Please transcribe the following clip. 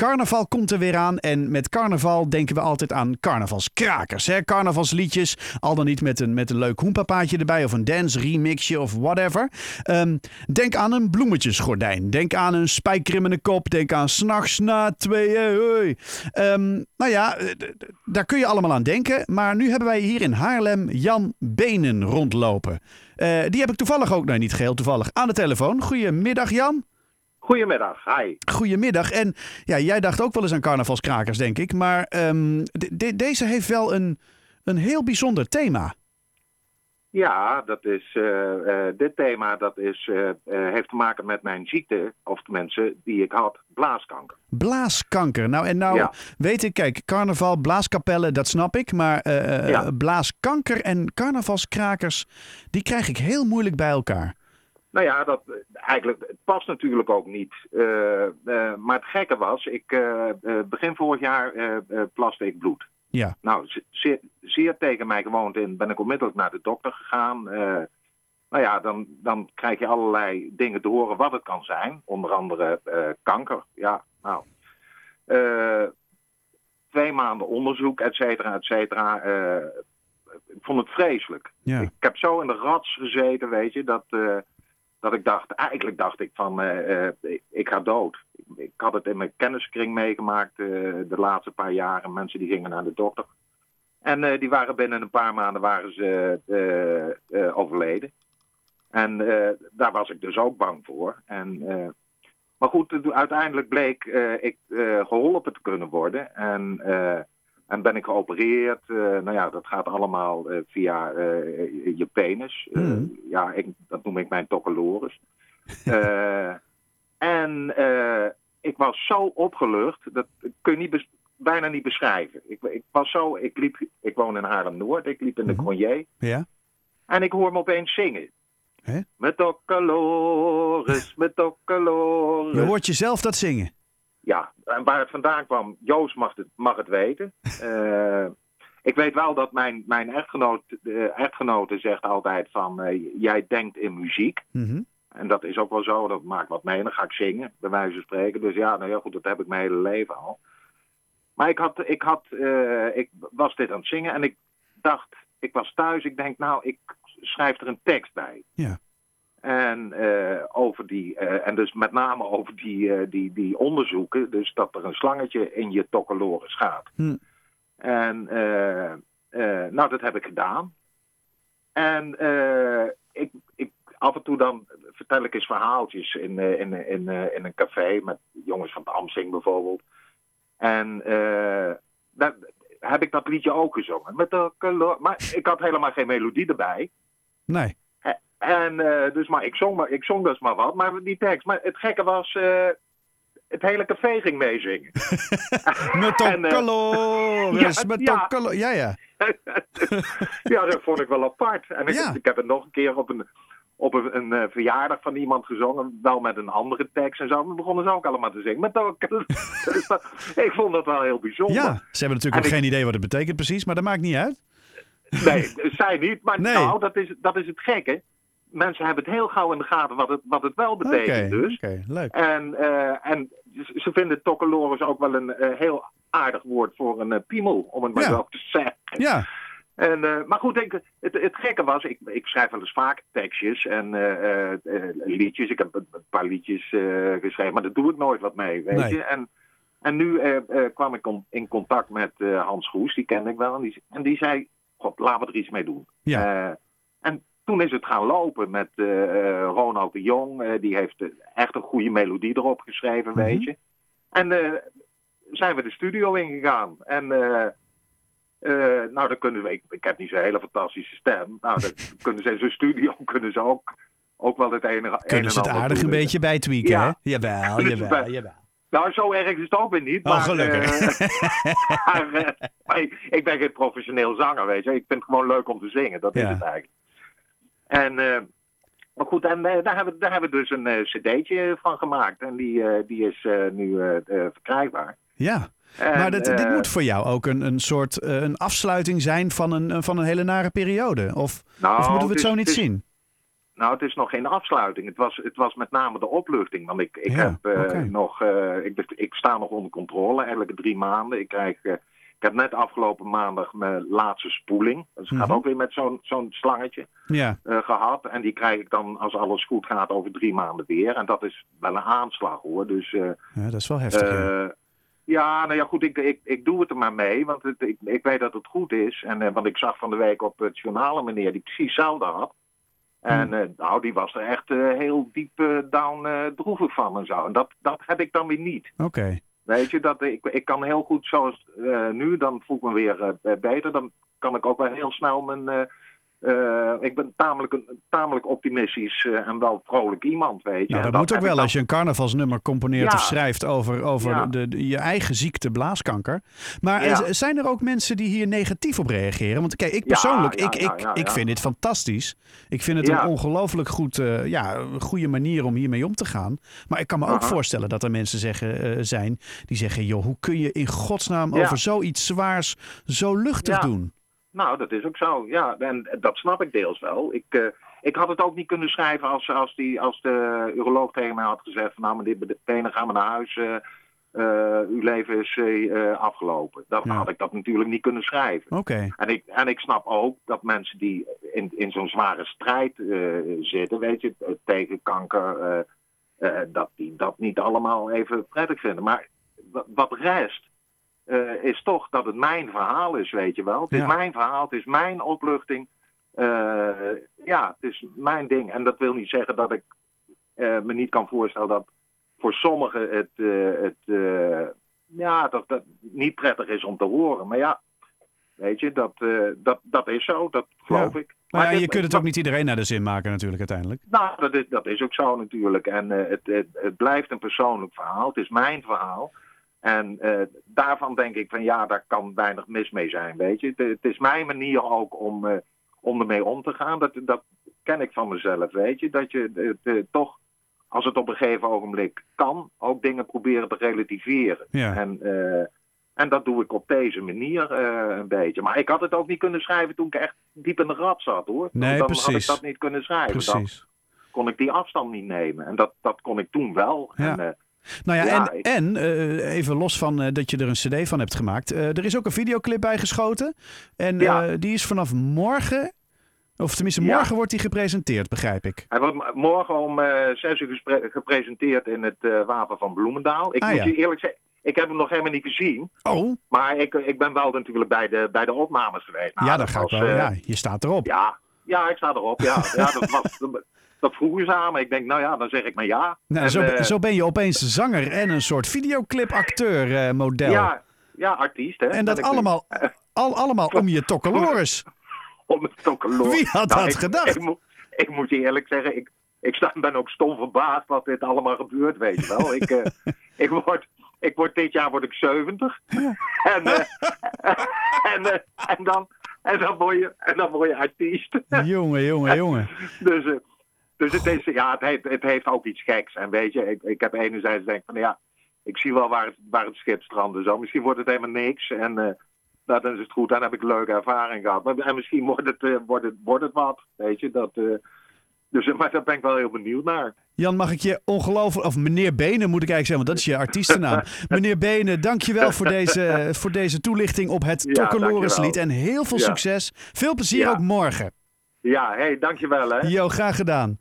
carnaval komt er weer aan. En met carnaval denken we altijd aan carnavalskrakers. Hè? Carnavalsliedjes, al dan niet met een, met een leuk hoenpapaatje erbij of een dance remixje of whatever. Ehm, denk aan een bloemetjesgordijn. Denk aan een spijker in de kop. Denk aan s'nachts na. Hoi. Ehm, nou ja, eh, daar kun je allemaal aan denken. Maar nu hebben wij hier in Haarlem Jan Benen rondlopen. Eh, die heb ik toevallig ook, nou niet geheel toevallig, aan de telefoon. Goedemiddag Jan. Goedemiddag, hi. Goedemiddag. En ja, jij dacht ook wel eens aan carnavalskrakers, denk ik. Maar ehm, de- de- deze heeft wel een, een heel bijzonder thema. Ja, dat is, eh, eh, dit thema dat is, eh, heeft te maken met mijn ziekte, of tenminste die ik had, blaaskanker. Blaaskanker. Nou, en nou Ja. weet ik, kijk, carnaval, blaaskapellen, dat snap ik. Maar Ja. blaaskanker en carnavalskrakers, die krijg ik heel moeilijk bij elkaar. Nou ja, dat, eh, eigenlijk, het past natuurlijk ook niet. Eh, eh, maar het gekke was, ik, begin vorig jaar plaste ik bloed. Ja. Nou, ze- zeer, zeer tegen mij gewoond in, ben ik onmiddellijk naar de dokter gegaan. Nou ja, dan, dan krijg je allerlei dingen te horen wat het kan zijn. Onder andere kanker. Ja, nou. Twee maanden onderzoek, et cetera, et cetera. Ik vond het vreselijk. Ja. Ik heb zo in de rats gezeten, weet je, dat, dat ik dacht, eigenlijk dacht ik van, eh, eh, ik, ga dood. Ik had het in mijn kenniskring meegemaakt eh, de laatste paar jaren. Mensen die gingen naar de dokter. En die waren binnen een paar maanden waren ze overleden. En daar was ik dus ook bang voor. En, maar goed, uiteindelijk bleek ik eh, geholpen te kunnen worden. En, en ben ik geopereerd. Eh, nou ja, dat gaat allemaal eh, via eh, je penis. Mhm. ja, ik, dat noem ik mijn tokkelores. En ik was zo opgelucht, dat kun je niet bijna niet beschrijven. Ik, ik was zo, ik liep, ik woon in Haarlem-Noord, ik liep in de. Gronier. Ja? En ik hoor me opeens zingen. Hè? Met tokkelores, met tokkelores. Je hoort jezelf dat zingen. Ja, en waar het vandaan kwam, Joost mag het, mag het weten. Eh, ik weet wel dat mijn, mijn echtgenoot, de echtgenote zegt altijd van... eh, jij denkt in muziek. Mhm. En dat is ook wel zo, dat maakt wat mee. Dan ga ik zingen, bij wijze van spreken. Dus ja, nou ja, goed, dat heb ik mijn hele leven al. Maar ik, had, ik, had, eh, ik was dit aan het zingen en ik dacht, ik was thuis. Ik denk, nou, ik schrijf er een tekst bij. Ja. En, eh, over die, eh, en dus met name over die, eh, die, die onderzoeken. Dus dat er een slangetje in je tokkelores gaat. Hm. En nou, dat heb ik gedaan. En ik, ik, af en toe dan vertel ik eens verhaaltjes in, in, in, in een café met jongens van het Amsing bijvoorbeeld. En daar heb ik dat liedje ook gezongen. Met de maar ik had helemaal geen melodie erbij. Nee. En eh, dus, maar ik zong, maar ik zong dus maar wat. Maar die tekst. Maar het gekke was, eh, het hele café ging meezingen. Met En, eh, ja, met ja. Ja, ja. ja, dat vond ik wel apart. En ik, Ja. ik heb het nog een keer op een, op een, een verjaardag van iemand gezongen. Wel met een andere tekst en zo. Maar begonnen ze ook allemaal te zingen. Met tokkel- Dus dat- ik vond dat wel heel bijzonder. Ja, ze hebben natuurlijk ook ik- geen idee wat het betekent precies, maar dat maakt niet uit. Nee, zij niet. Maar Nee. nou, dat is, dat is het gekke. Mensen hebben het heel gauw in de gaten wat het, wat het wel betekent dus. oké, leuk. En, eh, en ze vinden tokkelores ook wel een eh, heel aardig woord voor een eh, piemel, om het maar Ja. zo te zeggen. Ja, En, maar goed, ik, het, het gekke was, ik, ik schrijf wel eens vaak tekstjes en liedjes. Ik heb een, paar liedjes geschreven, maar daar doe ik nooit wat mee, weet Nee. je. En, en nu kwam ik on- in contact met Hans Goes, die kende ik wel. En die, en die zei, god, laten we er iets mee doen. ja. En toen is het gaan lopen met eh, eh, Ronald de Jong. Eh, die heeft echt een goede melodie erop geschreven, Mhm. weet je. En zijn we de studio ingegaan. En nou, dan kunnen we... Ik, ik heb niet zo'n hele fantastische stem. Nou, dan kunnen ze in zo'n studio kunnen ze ook, ook wel het enige... Kunnen en ze het aardig een beetje bijtweaken, Ja. hè? Jawel, jawel, jawel. Nou, zo erg is het ook weer niet. Oh, maar, gelukkig. maar, maar ik, ik ben geen professioneel zanger, weet je. Ik vind het gewoon leuk om te zingen. Dat is het eigenlijk. En, eh, maar goed, en eh, daar, hebben, we- daar hebben we dus een eh, cd'tje van gemaakt. En die, die is nu verkrijgbaar. Ja, En, maar dit, dit moet voor jou ook een, een soort een afsluiting zijn van een, van een hele nare periode. Of, nou, of moeten we het is- zo niet is- zien? Nou, het is nog geen afsluiting. Het was, het was met name de opluchting. Want ik, ik, Ja, heb, nog, ik, ik sta nog onder controle, eigenlijk drie maanden. Ik, krijg, ik heb net afgelopen maandag mijn laatste spoeling. Dus het Mhm. gaat ook weer met zo'n zo'n slangetje Ja, eh, gehad. En die krijg ik dan, als alles goed gaat, over drie maanden weer. En dat is wel een aanslag hoor. Dus eh, ja, dat is wel heftig. ja. eh, ja, nou ja, goed, ik, ik, ik doe het er maar mee, want het, ik, ik weet dat het goed is. En, want ik zag van de week op het journaal een meneer die precies hetzelfde had. En eh, nou, die was er echt heel diep down droevig van en zo. En dat, dat heb ik dan weer niet. Oké. Weet je, dat, ik, ik kan heel goed zoals eh, nu, dan voel ik me weer eh, beter. Dan kan ik ook wel heel snel mijn... eh, ik ben tamelijk, een, tamelijk optimistisch eh, en wel vrolijk iemand, weet je. Nou, dat moet ook wel dan- als je een carnavalsnummer componeert Ja. of schrijft over, over Ja. de, de- je eigen ziekte blaaskanker. Maar Ja. zijn er ook mensen die hier negatief op reageren? Want kijk, ik persoonlijk, ik, ik, ik vind dit fantastisch. Ik vind het een ongelooflijk goed, eh, ja, goede manier om hiermee om te gaan. Maar ik kan me ook Aha. voorstellen dat er mensen zeggen, zijn die zeggen... joh, hoe kun je in godsnaam over zoiets zwaars zo luchtig doen? Nou, dat is ook zo. Ja, en dat snap ik deels wel. Ik, eh, ik had het ook niet kunnen schrijven als, als, die, als de uroloog tegen mij had gezegd... van nou, meneer Benen, gaan we naar huis. eh, eh, uw leven is afgelopen. Dan Ja. had ik dat natuurlijk niet kunnen schrijven. Oké, En ik, en ik snap ook dat mensen die in, in zo'n zware strijd zitten, weet je, tegen kanker, dat die dat niet allemaal even prettig vinden. Maar wat, wat rest eh, is toch dat het mijn verhaal is, weet je wel. Het Ja. is mijn verhaal, het is mijn opluchting. Eh, ja, het is mijn ding. En dat wil niet zeggen dat ik eh, me niet kan voorstellen dat voor sommigen het, het ja, dat, dat niet prettig is om te horen. Maar ja, weet je, dat, dat, dat is zo, dat geloof ik. maar ja, dit- je kunt het ook niet iedereen naar de zin maken natuurlijk uiteindelijk. Nou, dat is, dat is ook zo natuurlijk. En het, het, het blijft een persoonlijk verhaal. Het is mijn verhaal. En eh, daarvan denk ik van ja, daar kan weinig mis mee zijn, weet je. Het, is mijn manier ook om, eh, om ermee om te gaan. Dat, dat ken ik van mezelf, weet je. Dat je het, eh, toch, als het op een gegeven ogenblik kan, ook dingen proberen te relativeren. Ja. En, en dat doe ik op deze manier een beetje. Maar ik had het ook niet kunnen schrijven toen ik echt diep in de rat zat, hoor. Nee, dan had precies. ik dat niet kunnen schrijven. Dan Precies. kon ik die afstand niet nemen. En dat, dat kon ik toen wel. Ja. En, Nou ja, Ja, en, ik- en eh, even los van eh, dat je er een cd van hebt gemaakt. eh, er is ook een videoclip bij geschoten. En Ja. die is vanaf morgen, of tenminste Ja. morgen wordt die gepresenteerd, begrijp ik. hij wordt morgen om zes uur gepresenteerd in het Wapen van Bloemendaal. Ik Ah, moet je eerlijk zeggen, ik heb hem nog helemaal niet gezien. Oh, Maar ik, ik ben wel natuurlijk bij de, bij de opnames geweest. Nou, ja, dat ga ik wel. ja, je staat erop. ja, ja, ik sta erop. Ja, ja dat, was, dat, vroegen ze aan me. Ik denk, nou ja, dan zeg ik maar ja. Nou, En, zo, eh, zo ben je opeens zanger en een soort videoclip-acteur eh, model. ja, ja, artiest. Hè, en dat Ben allemaal, al, allemaal om je tokkeloris. Om het. Wie had Nou, dat ik, gedacht? Ik, moet- ik moet je eerlijk zeggen, ik, ik sta, ben ook stom verbaasd wat dit allemaal gebeurt, weet je wel. ik, eh, ik, word, ik word dit jaar word ik 70. En, en, en, dan, en, dan word je, en dan word je artiest. jongen, jongen, jongen. dus dus het, is, ja, het, heeft, het heeft ook iets geks. En weet je, ik, ik heb enerzijds denk van ja, ik zie wel waar het, waar het schip strandt en zo. Misschien wordt het helemaal niks. En eh, nou, dan is het goed, dan heb ik een leuke ervaring gehad. Maar, en misschien wordt het, eh, wordt, het, wordt het wat, weet je. Dat, eh, dus, eh, maar daar ben ik wel heel benieuwd naar. Jan, mag ik je ongelooflijk... Of meneer Benen moet ik eigenlijk zeggen, want dat is je artiestennaam. meneer Benen, dankjewel voor deze, voor deze toelichting op het Ja, Tokkelorislied. En dankjewel. heel veel Ja. succes. Veel plezier Ja. ook morgen. Ja, hey, dankjewel hè. Jo, graag gedaan.